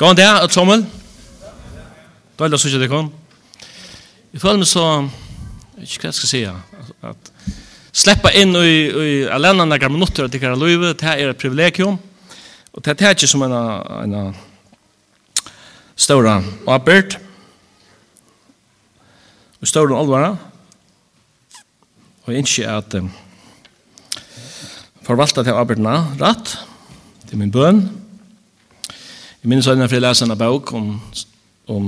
Gå an det, et sommel. Døyla sykja det kom. Jeg føler meg så, jeg vet ikke hva jeg skal si, at sleppa inn i, i alene nekka minutter av dikkara løyve, det er et privilegium, og det er ikke som en, en ståra åpert, og ståra alvara, og jeg ikke at um, forvalta til åpertna rett, det er min bøn, Jeg minns øyne for jeg leser en bok om, om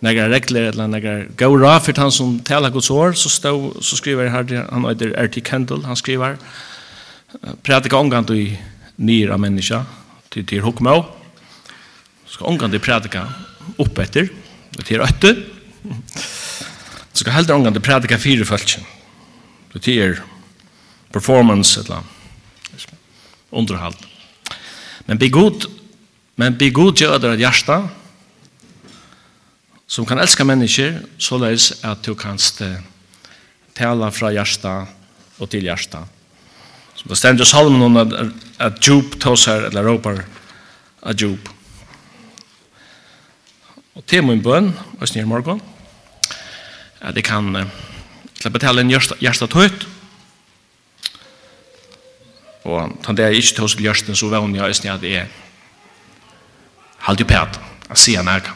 några regler eller några go ra för han som talar Guds ord så stå så skriver här han heter R.T. Kendall han skriver predika omgång i nyra människa till till hokmo ska omgång till predika upp efter till ötter så ska helt omgång til predika fyra fältchen det till performance eller underhåll men be god Men be god til ødre et hjerte som kan elska mennesker så såleis at du kan tala fra hjärsta og til hjärsta. Så det stender i salmen om at, at djup tåser eller råper at djup. Og til min bøn, og snir morgon, at jeg kan uh, slippe til en hjärsta tøyt, og tann det er ikke tås til hjärsta, så vann jeg snir at jeg er Halt ju här. att se när. kan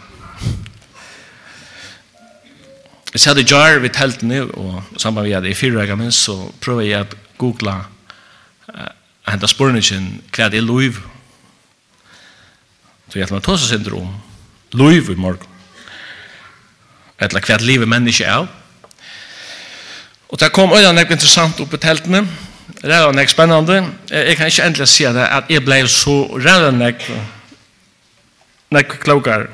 Jag sa det jar vid helt nu och samma vi hade i fyra gammal så prövade jag att googla uh, hända spårningen kvad är Louis. Så jag har tosa syndrom. Louis i morgon. Eller kvad livet människa är. Og det kom øyne nekk interessant opp i teltene. Det var nekk spennende. Jeg kan ikke endelig si det at jeg ble så rævlig nekk nek klokar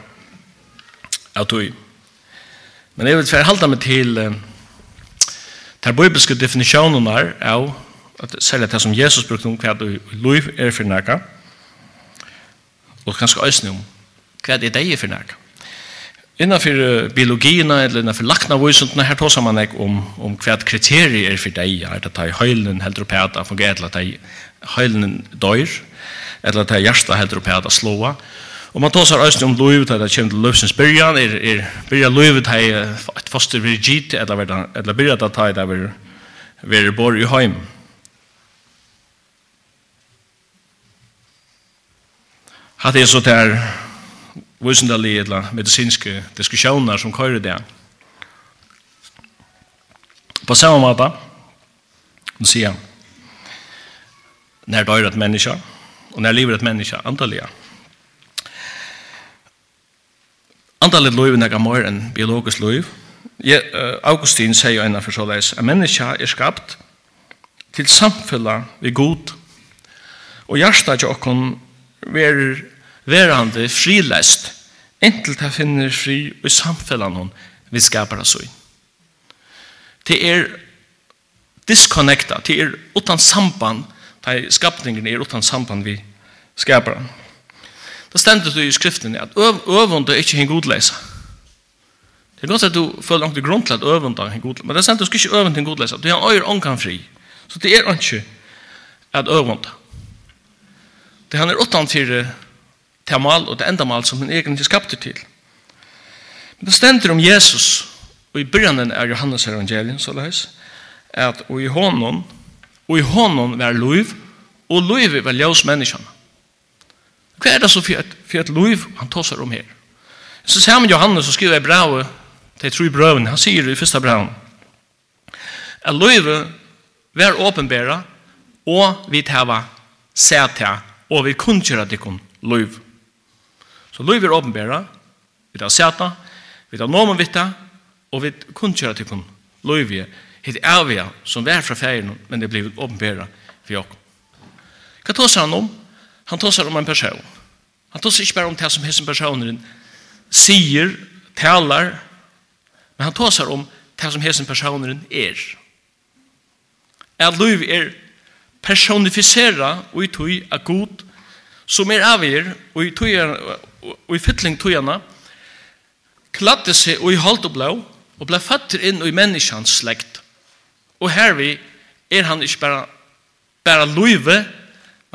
av tog. Men jeg vil for halda meg til uh, ter bibelske definisjoner av at særlig det som Jesus brukte om hva du lov er for nekka og kanskje øyne om hva det er deg for nekka. Innanfor uh, biologien eller innanfor lakna vysundene her tåsar man ikke om, om hva kriterier er for deg er det at høylen heldur opp at det fungerer eller at høylen døyr eller at de hjertet heldur opp at det slåa Og man tåsar seg om livet at det kommer til løvsens byrjan, er, er byrja livet hei et foster vir gitt, eller byrja at det der vi bor i heim. Hatt er så til vusendali eller medisinske diskusjoner som køyre det. På samme måte, hun sier, når det et menneske, og når livet et menneske, antallige, Andalet er nega mer enn biologisk loiv. Ja, uh, Augustin sier enn for såleis, at menneska er skapt til samfella vi god, og hjärsta til okkon ver, verande frilest, inntil ta finner fri i samfella noen vi skapar oss i. Det er disconnecta, det er utan samband, det er skapningen er utan samband vi skapar oss Det stender du i skriften at øv, øvund er ikke en godleisa. Det er godt at du føler noen grunn til at øvund er en godleisa, men det stender du skal ikke øvund en godleisa. Du har øyre ångan fri. Så det er ikke at øvund. Det han er åttan til temal og det endamal som han egentlig skapte til. Men det stender om Jesus, og i byrjanen er Johannes evangelien, så leis, at og i hånden, og i hånden var loiv, og loiv var ljøs menneskene. Hva er det så for et, liv han tåser om her? Så ser man Johannes og skriver i brevet, til tro i brøven. han sier i første brevet, at livet vær åpenbæra, og vi tæva sæta, og vi kunngjøra dikken liv. Så liv er åpenbæra, vi tæva sæta, vi tar noen vitta, og vi kunngjøra dikken liv. Hitt er vi som vær fra ferien, men det blir åpenbæra for jokken. Hva tåser han om? Han tosar om en person. Han tosar ikke bare om det som hessen personen sier, talar, men han tosar om det som hessen personen er. At liv er personifisera og i tog av god som er avgjør og i, tøyana, og i fytling tøyene kladde seg og i holdt og blå og ble fatter inn i menneskens slekt. Og hervi er han ikke bare, bare løyve,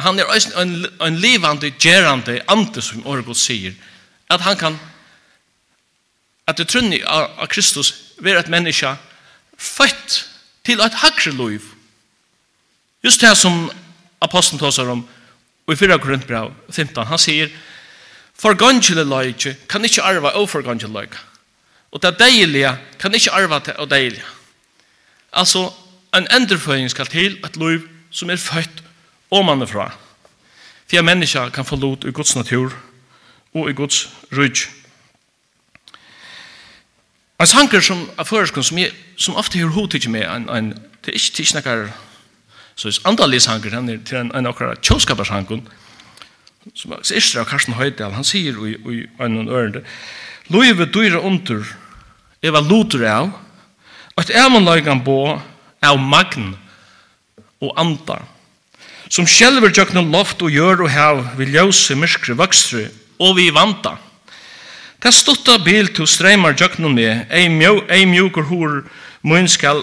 han er en, en livande, gerande ante som året sier, at han kan, at det trunni av Kristus, være et menneske født til et hakre liv. Just det som apostelen tåsar om, og i 4 Korintbrev 15, han sier, For gongele leike kan ikkje arva og for gongele. Og det deilige kan ikkje arva til og deilige. Altså, en endreføring skal til et liv som er født og mann fra. for at menneska kan få lot i Guds natur og i Guds rydg. En sanger som er føreskund, som, jeg, som ofte hører hod ikke med, en, en, det er ikke tilsnakker, så er andalig sanger, han er til en, en akkurat tjåskapersankund, som er ikke av Karsten Høydal, han sier i, i en ørende, Løyve dyra under, eva lutur av, at evanløygan bo av magn og andar som sjelver tjøknum loft og gjør og hev vi ljøse myskre vokstre og vi vanta. Det stutta bil til streimar tjøknum med, ei, mjø, ei mjøker hår mun skal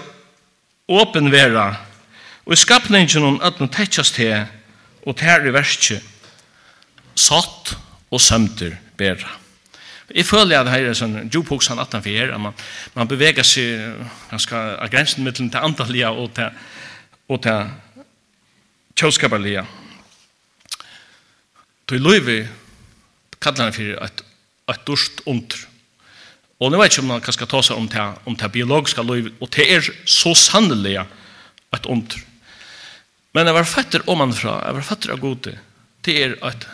åpen vera, og i skapningen hon at no tetjast he, og tær i verskje, satt og sømter bera. Jeg føler at her er sånn djuphoks han 18 at man, man beveger seg ganske av grensen mellom til antallia og til, og til tjóskaparlega. Til Løyvi kallar han fyrir et, et durst under. Og nu vet ikke om han skal ta seg om det, om det biologiska Løyvi, og det er så sannelig et under. Men jeg var fatter om han fra, jeg var fatter av gode, det er et,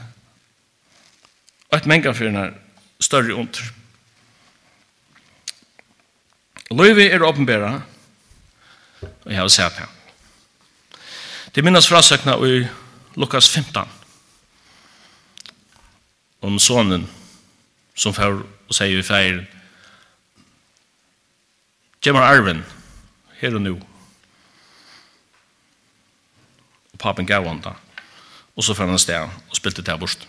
et menga fyrir den større under. Løyvi er åpenbæra, og jeg har sett på Det minnes frasøkna i Lukas 15 om sonen som får og sier i feir Gjemmer arven her og nu og papen gav han da og så fann han sted og spilte til bort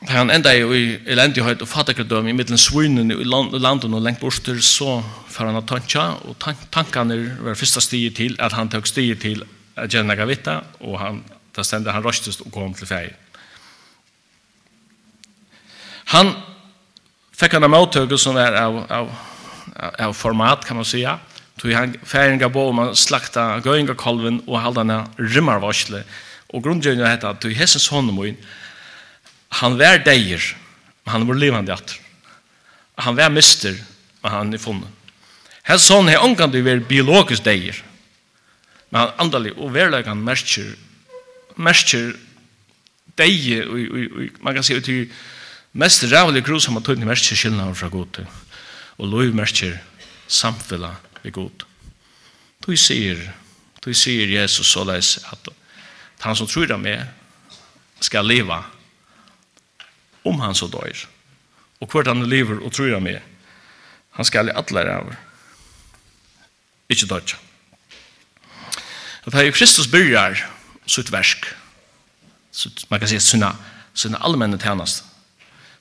Da han enda i elendighet og fattigdom i middelen svinen i landen og lengt bort så får han har tanka, og tankene var første stiget til at han tok stiget til at Jenna Gavitta, og han, da stendte han røstest og kom til feien. Han fikk han en måttøke som er av, av, av format, kan man säga. Tog han feien gav på om han slakta gøyngakolven og halda henne rymmarvarsle. Og grunngjøringen er at tog hessens hånden Han var deir, men han var livande atter. Han var mister, men han er funnet. Hans son er omgang til å være biologisk deir, men han andalig og verleg han merker, merker deir, og, og, og man kan si ut i mest rævlig grus som han tøyne merker skillnaden fra god og lov merker samfella vi god. Du sier, du sier Jesus så leis at han som tror av meg skal leva om han så dør. Og hvert han lever og tror han med, han skal i alle ræver. Ikke døyr. At her Kristus byrjar sitt versk, sitt, man kan si sina, sina allmenne tjenest,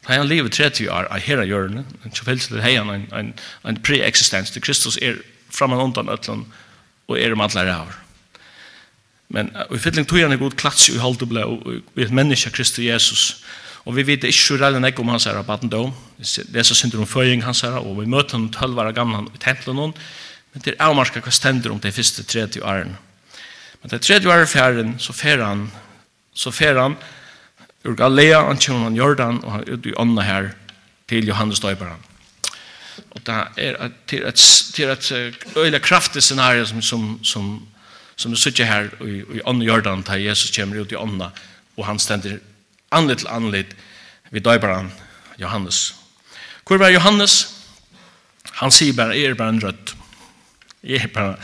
Da han lever 30 år av hera hjørnet, en kjøfell til hei han en, en, en pre-eksistens, til Kristus er framan undan ötlen og er om alle ræver. Men i fylling tog han er god klats i holdeble og i et menneske Kristus Jesus, Og vi vet ikke så redan ikke om hans herre badendom. Det er så synder om føying hans herre, og vi møter han tølvare gamle i tempelen hon. Men det er avmarska hva stender om det første 30 åren. Men det tredje året fjæren, så fer han, så fer han ur Galea, han kommer han Jordan, og han ut i ånda her til Johannes Døyberen. Og det er et, til et, til et øyelig kraftig scenario som, som, som, som er sitter her i, i ånda Jordan, da Jesus kommer ut i ånda, og han stender anlit til anlit vi døybaren Johannes. Hvor var Johannes? Han sier bare, jeg er bare en rødt. Jeg er bare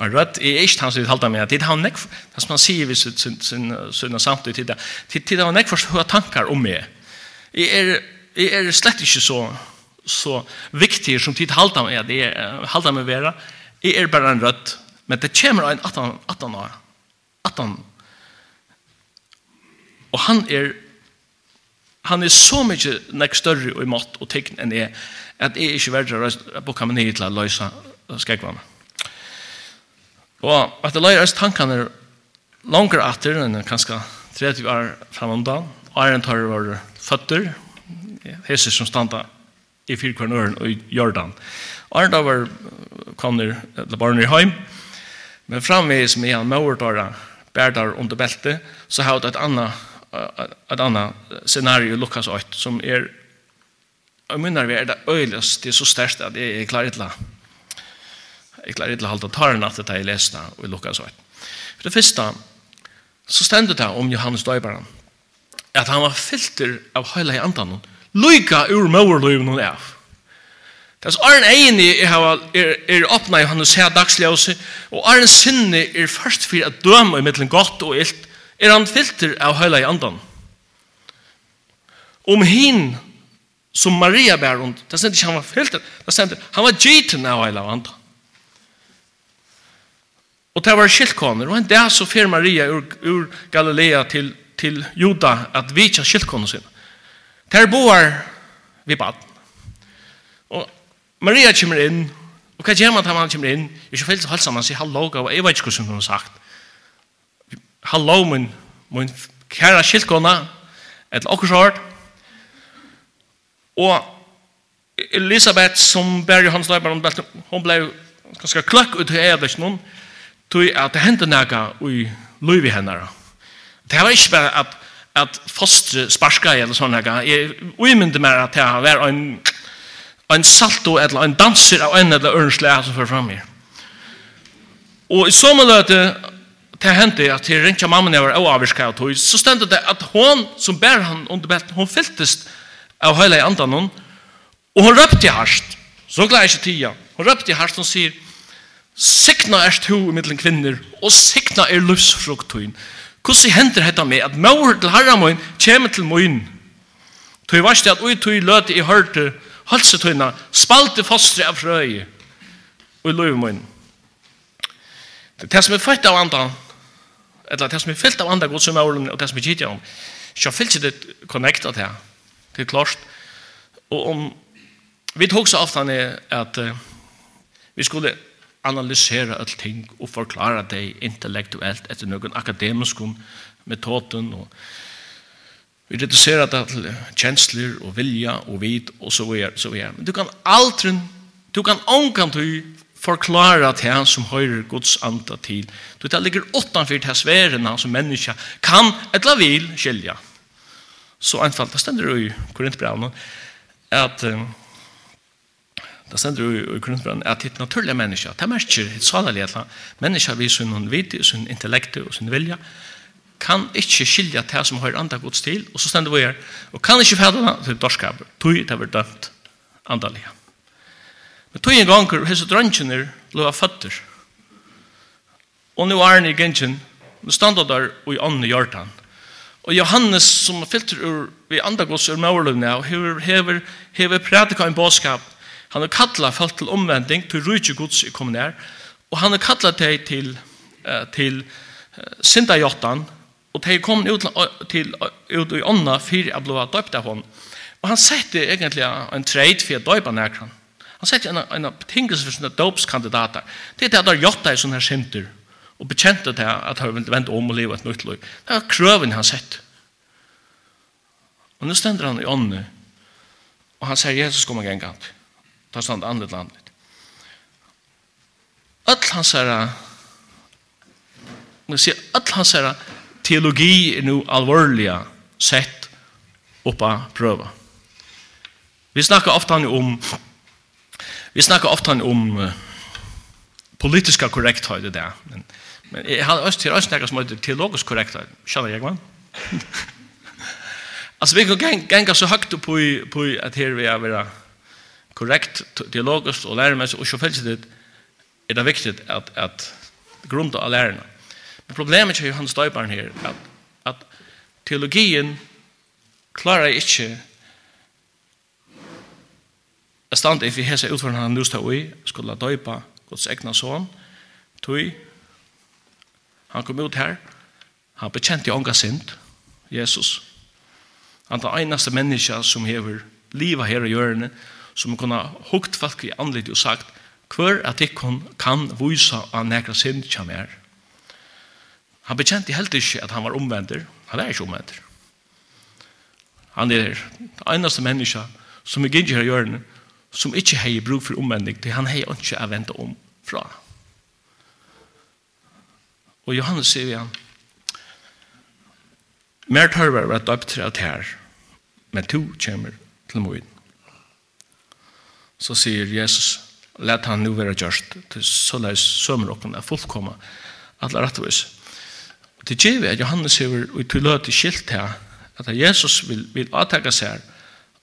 en rødt. Jeg er ikke han som vil halte meg. Det er han nek, det som han sier ved sin, sin, sin, sin samtid, det er han nek for å ha tankar om meg. Jeg er, jeg er slett ikke så, så viktig som tid halte meg. Det er halte meg vera. Jeg er bare en rødt. Men det kommer en 18 år. 18 år. Og han er han er så mykje nek større og i mått og tegn enn jeg, at jeg ikke verder å boka meg ned til å løse skrekkvann. Og at det løyer hans tankene langer atter enn kanskje 30 år framöndan, Arjen tar vår føtter, hese som standa i fyrkvarnøren og i Jordan. Arjen tar vår kommer til barnet i heim, men framvis med han møvertara bærdar under beltet, så har det et annet ett annat scenario Lukas 8 som är jag minnar vi är det öjligast det är så störst att jag är klar illa jag klarar illa halta tarna att det är läsna och Lukas 8 för det första så ständer det om Johannes Döjbaren att han var filter av hela i andan lyka ur mörlöven hon är Das arn eini er hava er er opna Johannes her dagsljósi og arn sinni er først fyrir at døma í millum gott og ilt er han filter av høyla i andan. Om hin som Maria bär runt, det stämmer ikke han var filter, det stämmer han var giten av høyla i andan. Og det var skiltkoner, og en dag så fer Maria ur, ur Galilea til, til Juda at vitja skiltkoner sin. Der boar vi bad. Og Maria kommer inn, og hva gjør man til man kommer inn? Jeg er ikke fyllt halsen, man sier hallo, og jeg vet ikke hvordan hun har sagt hallo min, min kæra skiltkona, et okkursort. Og Elisabeth, som bär i hans løyper, hon ble ganske kløkk ut i edet, noen, tog at det hendte nægge i løyvi henne. Det var ikke bare at, at fostre sparska eller sånn nægge. Jeg uimynde meg at det var en, en salto eller en danser av en eller ørensle som fører fram her. Og i så det hendte at til rinja mamma jeg var avavvirka av tog, så stendte det at hon som bär han under beten, hon fylltist av høyla i andan hon, og hon røpte i harst, så glad jeg ikke tida, hon røpte i harst, hon sier, Sikna er to i middelen kvinner, og sikna er løsfruktoin. Hvordan hender dette med at maur til herramoin kommer til moin? Tøy varst at ui tøy løte i hørte, halsetøyna, spalte fostre av frøy, og løy moin. Det som er født av andan, eller det som er fyllt av andre godsumøren, og det som er gitt om, så fyllt ikke det connectet her, det er klart. Og om, vi tog så ofte at uh, vi skulle analysera all ting og forklara det intellektuelt etter noen akademisk metoden og vi reduserer det til kjensler og vilja og vid og så videre, så videre. Men du kan aldri, du kan omkant du forklara til han som høyrer Guds anda til. Du tar ligger åttanfyrt til sverena som menneska kan etla vil skilja. Så einfalt, det stender jo i Korintbrevene at det stender jo i Korintbrevene at det naturlige menneska, det merker hitt salalig etla, menneska vi sin vidi, sin intellekt og sin vilja, kan ikke skilja til som høyrer anda Guds til, og så stender vi her, og kan ikke fædana til dorskaper, tog det var dømt andalige. Men tog en ganger, hese drøntjener ble av føtter. Og nå er han i gensjen, nå standa der og i ånden gjør han. Og Johannes, som er filter ur, vi andagås ur maurløvne, og hever, hever, hever prædika en båskap, han har kattla folk til omvending, til rujtje gods i kommunær, og han har kattla deg til, til syndajottan og de kom ut, til, ut i ånda, fyrir jeg ble døpt av hon. Og han sette egentlig en treit for jeg døypa nærkran. Han setter en, en betingelse for sine dopskandidater. Det er det at han gjort i sånne her synder, og bekjente det at han ville vente om og leve et nytt liv. Det var krøven han sett. Og nå stender han i ånden, og han sier, Jesus kommer igen engang. Ta stod han andet landet. Öll hans herra, man ser öll hans säger teologi er nu alvorliga sett oppa prøva. Vi snakkar ofta om Vi snakkar ofta om uh, politiska korrekthet i det, men, men jeg har også til å snakke som heter teologisk korrekthet. Skjønner jeg, man? altså, vi kan ganga så høyt på, på at her vi er være korrekt teologiskt og læremessig, og så følelse det er det viktig at, at grunda av lærerne. Men problemet är ju hans døyperen här at, at teologien klarar ikke Jeg stand i hese utføren han nu stod i, skulle døypa Guds egna son, tog, han kom ut her, han bekjente i ånga sint, Jesus. Han er einaste menneska som hever liva her i hjørne, som kunne hukt folk i anlitt og sagt, hver at ikkon kan vise av nekra sint kjem er. Han bekjente helt ikke at han var omvendt, han er ikke omvendt. Han er einaste menneska som er gynner her i hjørne, som ikke hei bruk for omvending, til han har ikke å vente om fra. Og Johannes sier vi han, Mer tørver var døpt til at her, men to kommer til moen. Så sier Jesus, let han nu være gjørst, til så leis sømrokken er fullkomma, alle rettvis. Og til at Johannes sier, og til løte skilt her, at Jesus vil, vil avtakke seg her,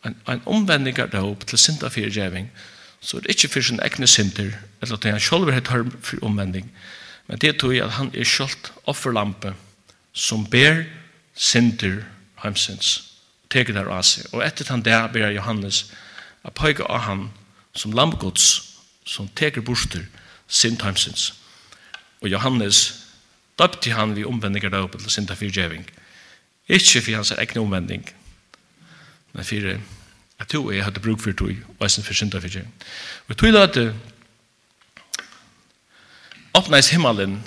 en, en omvendinger dåp til synda fyrir djeving, så er det ikke for sin egne synder, eller at han selv har tørm for omvending, men det tror jeg at han er selv offerlampe som ber synder heimsins, teker der av seg. Og etter han der ber Johannes a pøyga av han som lampgods, som teker borster synd heimsins. Og Johannes døpte han vi omvendinger dåp til synda for djeving, ikke for hans egne omvending, men for at to er jeg hadde bruk for tog, og jeg for synda for. Og tog at det åpnes himmelen,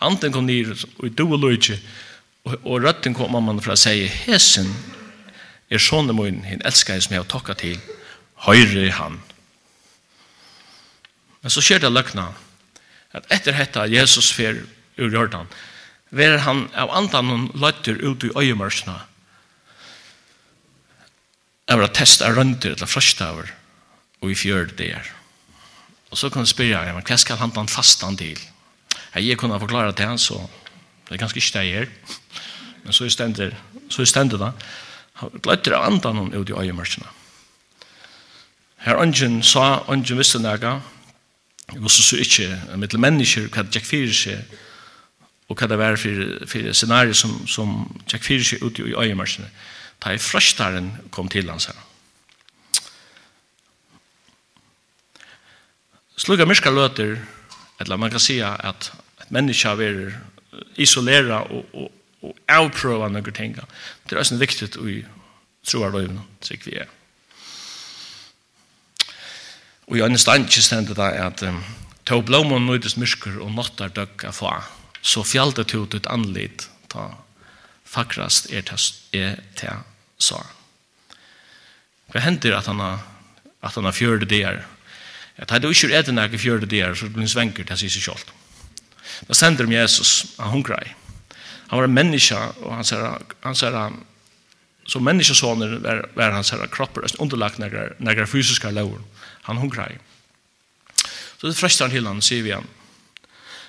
anten kom nir, og i do og løyke, og røtten kom mamman fra å si, hesen er sånne min, hinn elskar som jeg har tokka til, høyre han. Men så skjer det løkna, at etter hetta Jesus fer ur Jordan, verer han av andan hun løtter ut i øyemørsene, var å teste rønter eller frøstaver og i fjør det er. Og så kan jeg ja, men hva skal han ta fastan til? Jeg kunne forklare til han, så det er ganske ikke det jeg gjør. Men så stender, så stender det. Han gløtter av andan hon ut i øyemørkene. Her ønsken sa, ønsken visste nægge, og så så ikke mittel mennesker hva det gikk fyrir seg, og hva det var for, for scenarier som, som gikk fyrir seg ut i øyemørkene da i frøstaren kom til hans her. Sluga myrska løter, eller man kan sija at et menneske har vært isolera og, og, og avprøva noen ting. Det er også viktig i troarløyven, sikkert vi er. Og i andre standkje stendet det at um, «Tå blåmån nøydes myrker og nåttar døgg av fa, så fjaldet ut ut anlit ta fakrast er er ta så. Hva hender at han har, at han har fjørt det her? At han ikke er etter nægge det her, så blir han svenker til seg selv. Da sender de Jesus, han hungrer. Han var en menneske, og han sier, han sier, som menneskesoner var, var hans sier kropper, underlagt nægge fysiske lover. Han hungrer. Så det frøster han til han, sier vi han.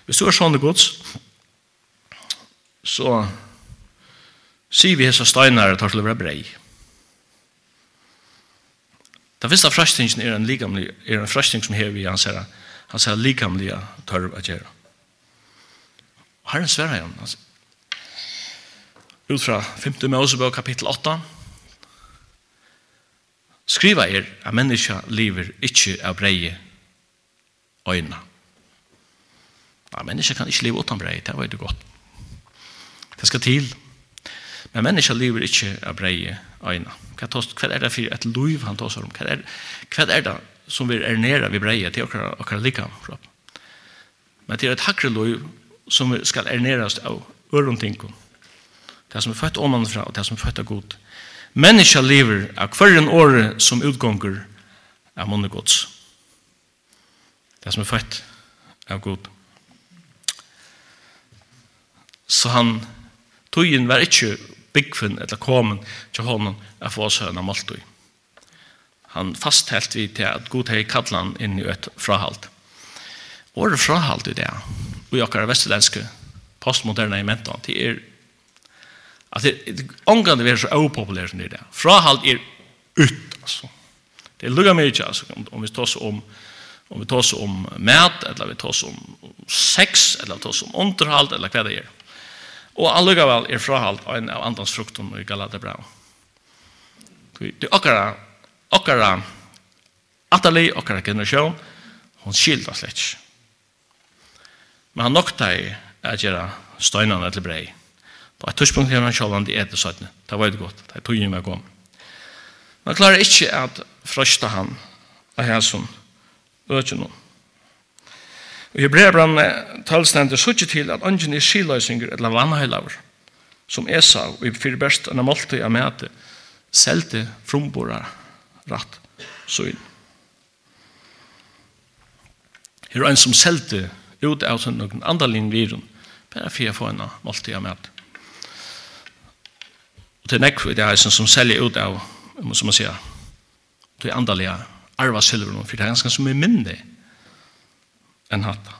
Hvis du er sånne gods, så sier vi hese steinar tar til å være brei. Den første frastingen er en, likamlig, er en frasting som hever i hans Han hans herre likamlige tørv at gjøre. Og herren sverar igjen, altså. Ut fra 5. Mosebøk kapittel 8, skriva er at menneska lever ikkje av breie øyna. Ja, menneska kan ikkje leve utan breie, det var jo godt. Det skal til. Men mennesker lever ikke av breie øyne. Hva, tos, er det for et liv han tar om? Hva er, hva er det som vi er nere ved breie til okkar, okkar lika? Men det er et hakre liv som skal er nerast av ørontinkum. Det som er født omanfra og det som er født av god. Mennesker lever av hverjen åre som utgonger av månegods. Det som er født av god. Så han Tøyen var ikke byggfunn eller komen til hånden av få oss av Maltøy. Han fasthelt vi til at god hei kallan inn i et frahalt. Året frahalt i det, og i akkurat vestlenske postmoderne i mentan, det er at det ångande er så opopulær som det er. Frahalt er ut, altså. Det er lukka mykje, altså, om vi tås om om vi tås om mat, eller vi tås om sex, eller vi tås om underhalt, eller hva det er. Og allugavel er frahalt en av andans frukten i Galata Galaterbra. Det er okkara, okkara, atali, okkara generasjon, hon skilda slett. Men han nokta i at gjøre støynene til brei. På et tidspunkt her han sjålande i etter søttene. Det var jo godt, det er tog togjen meg om. Men klarer ikke at frøsta han av hans som noen. Og i brevbrann talstender så ikke til at ungen er skiløysinger eller vannheilaver, som Esa, og i fyrir best enn måltid av mæte, selte frumborar ratt søyn. Her er en som selte ut av sin noen andalinn virun, bare for å få en måltid av mæte. Og til nekv det er en som selger ut av, som man sier, til andalige arva silver, for det er ganske som er minnig, enn hatta.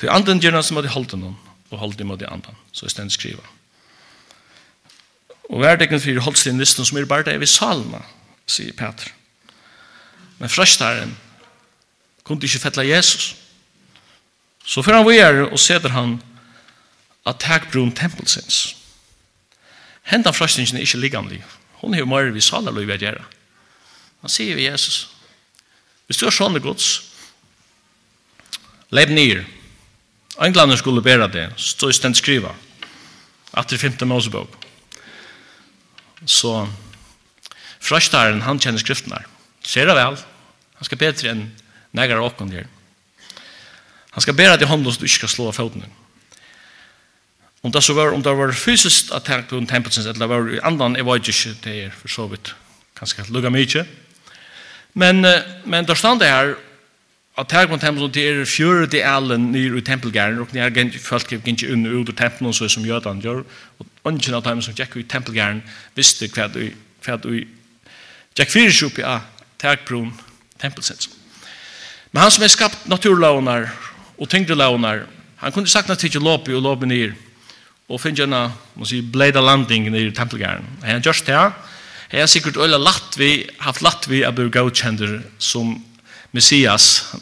Til anden gjerne som hadde holdt noen, og holdt dem av de andan, så er stendt skriva. Og verdekken fyrir holdt sin listen som er bare det er ved salma, sier Peter. Men frøstaren kunne ikke fettla Jesus. Så fyrir han vire og seder han at tak brun tempelsins. Hentan frøstingen er ikke liggande. Hon er jo mer vi salarløy ved gjerra. Han sier vi Jesus. Hvis du har sånne gods, Leip nir. Englander skulle bæra det, stå i stendt skriva. Atter 5. Mosebok. Så frøstaren, han kjenner skriftene. Ser det vel. Han skal bedre enn negar åkken der. Han skal bæra det hånden så du ikke skal slå av føttene. Om det så var, om det var fysisk attakk på tempelsens, eller var i andan, jeg var ikke det er for så vidt. Kanskje lukka mykje. Men, men der stand det her, at her kom tempelen til er fjøre til Allen nyr i tempelgæren, og nær folk gikk ikke under ut av tempelen, så som jødan gjør, og ungen av dem som gikk i tempelgæren visste hva du, hva du gikk fyrir sjupi av tegbrun tempelsens. Men han som er skapt naturlaunar og tyngre launar, han kunne sagt at ikke lopi og lopi nyr, og finne gjerne, man sier, bleida landing nyr i tempelgæren. Han gjørst det, Jeg har sikkert øyla latt vi, haft latt vi av bli som Messias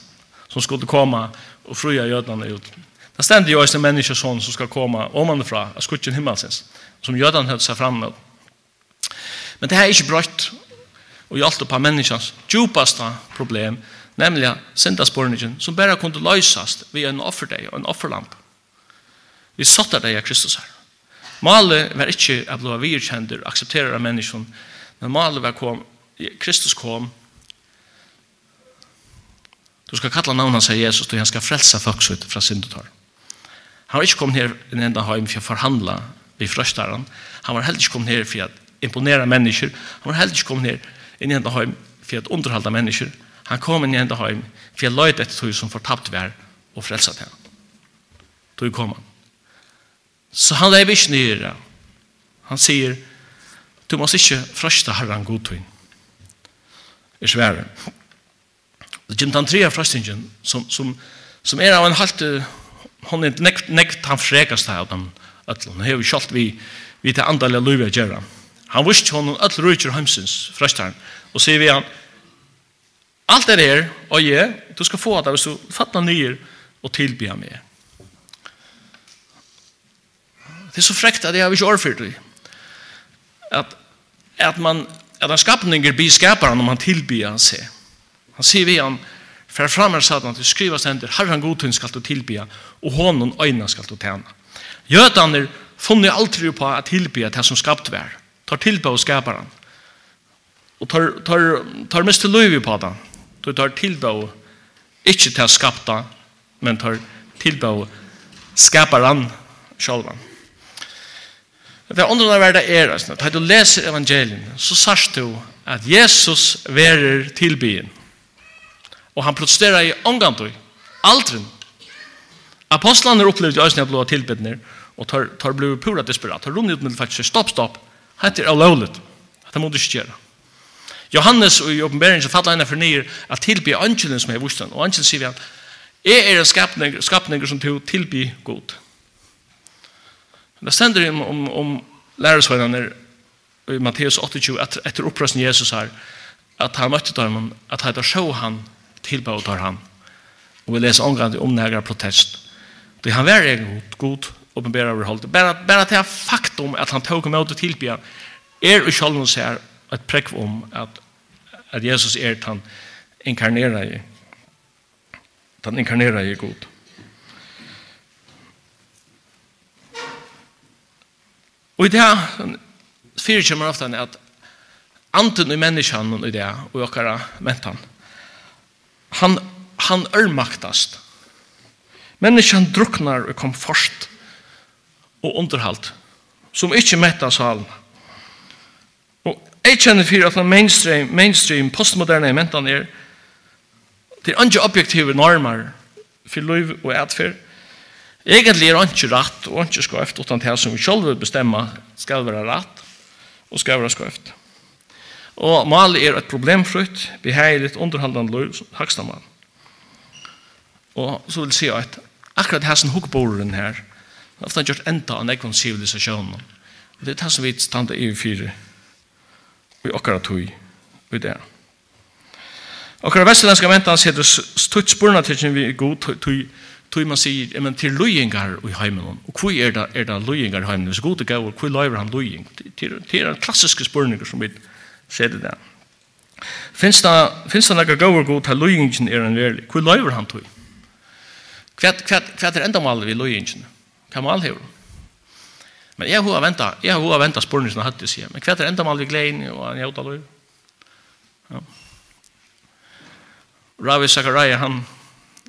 som skulle komma och fria jödarna ut. Det stände ju en människa som ska komma omanifrån, av skutchen himmelsens, som jödarna höll sig fram med. Men det här är inte brott och hjälpt upp av människans djupaste problem, nämligen syndaspornigen, som bara kunde lösas vid en offerdeg och en offerlamp. Vi satt där av Kristus här. Malet var ikke at blå virkjender og aksepterer av men malet var kom, Kristus kom Du skal kalla navn hans av Jesus, og han skal frelsa folks ut fra syndetar. Han var ikke kommet her i en enda heim for å forhandla vi frøstaren. Han var heller ikke kommet her for å imponera mennesker. Han var heller ikke kommet her i en enda heim for å underhalda mennesker. Han kom inn i enda heim for å løyde etter tog som fortapt vær og frelsa til han. Tog kom han. Så han lever ikke nyere. Han sier, du må ikke frøsta herran godtøyn. Er svære. Det kommer den tredje frastingen som, som, som er av en halt hon er nekt, nekt han frekast av dem ötlun. Han hever kjalt vi, vi til andalega løyve å gjøre. Han visste hon öll rujtjur heimsins frastaren og sier vi han Alt er her, og jeg, du skal få det hvis du fattner nyer og tilbyr meg. Det er så frekt at jeg har ikke overført det. At, at man, at han skapninger blir skaparen om han tilbyr han seg. Han sier vi han, for fram er satan til skriva stender, herran godtun skal du tilbya, og honom øyna skal du tjena. er funnet aldri på at tilbya det som skapt vær. Tar tilbya og skapar han. Og tar, tar, tar mest til løyvi på det. Du tar tilbya og ikke til skapta, men tar tilbya og skapar han sjálvan. Det andre verda er, at du leser evangelien, så sørst du at Jesus verer tilbyen. Og han protesterer i omgantøy. Aldrin. Apostlene opplevde i øyne blå tilbedner, og tar, tar blod pura desperat. Tar rundt ut med faktisk, stopp, stopp. Hette er lovligt. Hette må du ikke gjøre. Johannes og i oppenberingen fattler henne for nye at tilby angelen som er vusten. Og angelen sier vi at jeg er en skapning, skapning som til tilby god. Det stender om, om, om lærersvennerne i Matteus 28 etter, etter opprøsten Jesus her at han møtte dem at han så han tilbøy tar han. Og vi leser omgang om nægra protest. Det han var egen god, åpenbæra overholdt. Bara, bare til faktum at han tog med til tilbøy er og sjálfum sær et prekv om at, at Jesus er han inkarnera i han inkarnera i god. Og i det her fyrir kommer ofta at anten i menneskene i det og i okkara mentan Han, han ørmaktast. Menneskjan druknar og komfort og underhalt, som ikkje metta salen. Og jeg kjenner fyrir at mainstream, mainstream postmoderne mentan er, det er objektiva objektive normer for liv og atferd, Egentlig er ikke rett og ikke skøft, utan det som vi selv bestemmer skal være rett og skal være skøft. Og mal er et problemfrutt, beheiligt, underhandlande løy, haksta mal. Og så vil jeg si at akkurat her som hukkboren her, har gjort enda av nekvann sivilisasjonen. Og det er det som vi standa i fire, vi akkurat tog i det. Okkara vestlandska mentan sitter stutt spurna til vi er god tui, tui man sier, men til lujingar i heimen, og hvor er det, er det lujingar i heimen? Hvis god er gav, hvor løyver han løying? Det er klassiske spurninger som vi skjedde det. Finns det, finns det noen gav god til løyingen er en verlig? Hvor løyver han tog? Hva, hva, hva er enda malet vi løyingen? Hva mal hever? Men jeg har venta, jeg har venta spørningen som hatt det sier. Men hva er enda malet vi gleden og han gjør det? Ja. Ravi Zachariah, han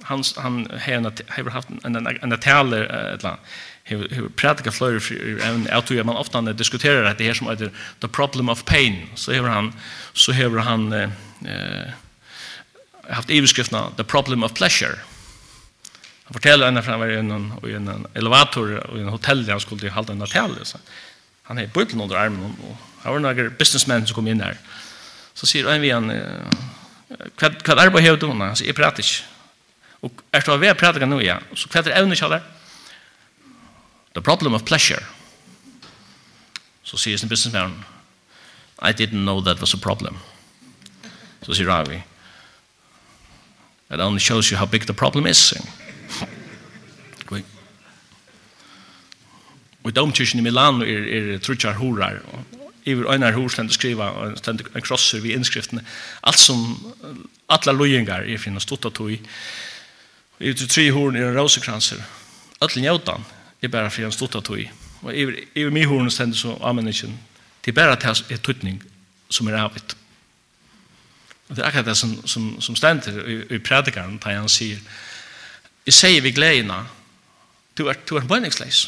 han han har haft en en en taler eller hur pratika flöjer för en att ju man ofta när diskuterar det här som heter the problem of pain. Så har han så har han eh haft överskrifterna the problem of pleasure. Han fortäller en fram var i en i en elevator i en hotell där han skulle hålla en tal så han är bulten under armen och han var några businessmen som kom in där så säger en vi han vad vad arbetar du med han säger jag pratar Og er det å være prædika nå, ja. Så hva er det evne kjallar? The problem of pleasure. Så sier sin businessman, I didn't know that was a problem. Så sier Ravi, that only shows you how big the problem is. we, we domkyrkjen i Milano er, er trutjar horar, iver einar hor stendur skriva stendur en krosser vi innskriftene alt som alla lojingar er finna stutta tøy Og ut i tre horn er en rosekranser. Ötlen jautan er bara fyrir en stutta tog. Og i mi horn stendur så amenikken. Det er bara til et tuttning som er avvitt. Og det er akkurat det som, som, som stendur i, i predikaren, da han sier Jeg sier vi gleina du er, du er bøyningsleis.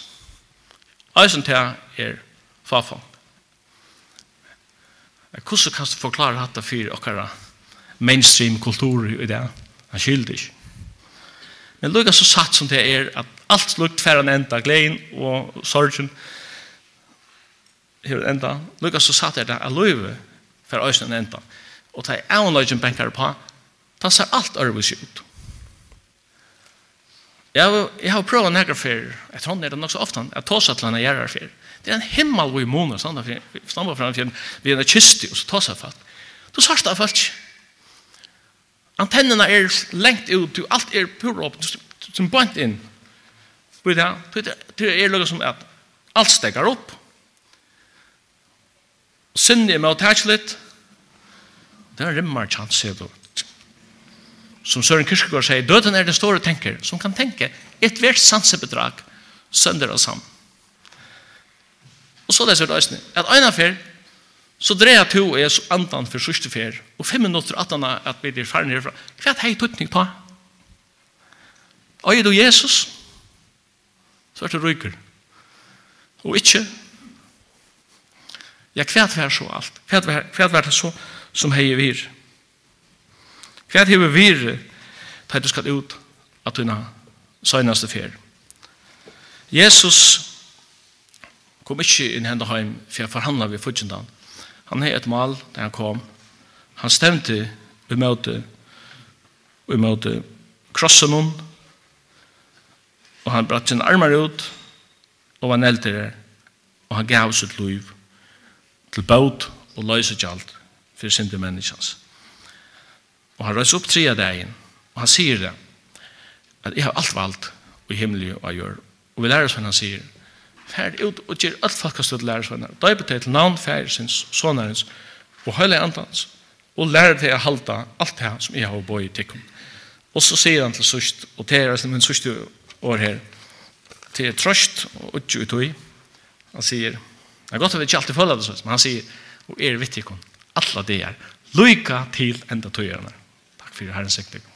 Eisen til er fafang. Hvordan kan du forklare dette for okkara mainstream kultur i det? Han skylder ikke. Men lukka så satt som det er at alt lukt færre en enda, gleden og sorgen her enda. Lukka så satt er det at løyve færre øyne en enda. Og ta er en løyven benkar på, ta ser alt ærvis ut. Jeg, jeg har prøvd nægra for jeg tror det er nok så ofte, jeg tås at landa gjerrar for Det er en himmel hvor i måneder, standa fram fyrir, vi er en kysti, og så tås at folk. Du svarst av folk, Antennene er lengt ut, til alt er pur opp, som bant inn. Det er noe som at alt stekker opp. Sinne er med å tætje litt. Det er rimmar chans, sier du. Som Søren Kirkegaard sier, døden er den store tenker, som kan tenke et hvert sansebedrag sønder og sammen. Og så leser det øyne, at øyne fyrt, Så dreier jeg to er andan for sørste fer, og fem minutter at han er at vi er ferdig herfra. Hva er det jeg tøtning på? Og er du Jesus, så er det ryker. Og ikke. Ja, hva er det så alt? Hva er det så som heier vir? Hva er det vir til du skal ut at hun har søgnaste fer? Jesus kom ikke inn henne heim for jeg forhandlet ved fudgendan. Han hei et mal da han kom. Han stemte i møte i møte krossen hon og han bratt sin armar ut og var neldere og han gav sitt liv til båt og løse kjalt for sinde menneskjans. Og han røys opp tre av dagen og han sier det at jeg har alt valgt i himmelig og gjør og vi lærer oss hva han sier fer ut og ger alt folkastud lærer sånne. Da er betalt navn sin sonarens og høyla antans Og lærer til å halda alt det som jeg har bøy i tikkum. Og så sier han til sust, og til er altså min sust år her, til trøst og utju og Han sier, det er godt at vi ikke alltid føler det sånn, men han sier, og er vittikon, alle det er, lyka til enda tøyerne. Takk for herren siktikum.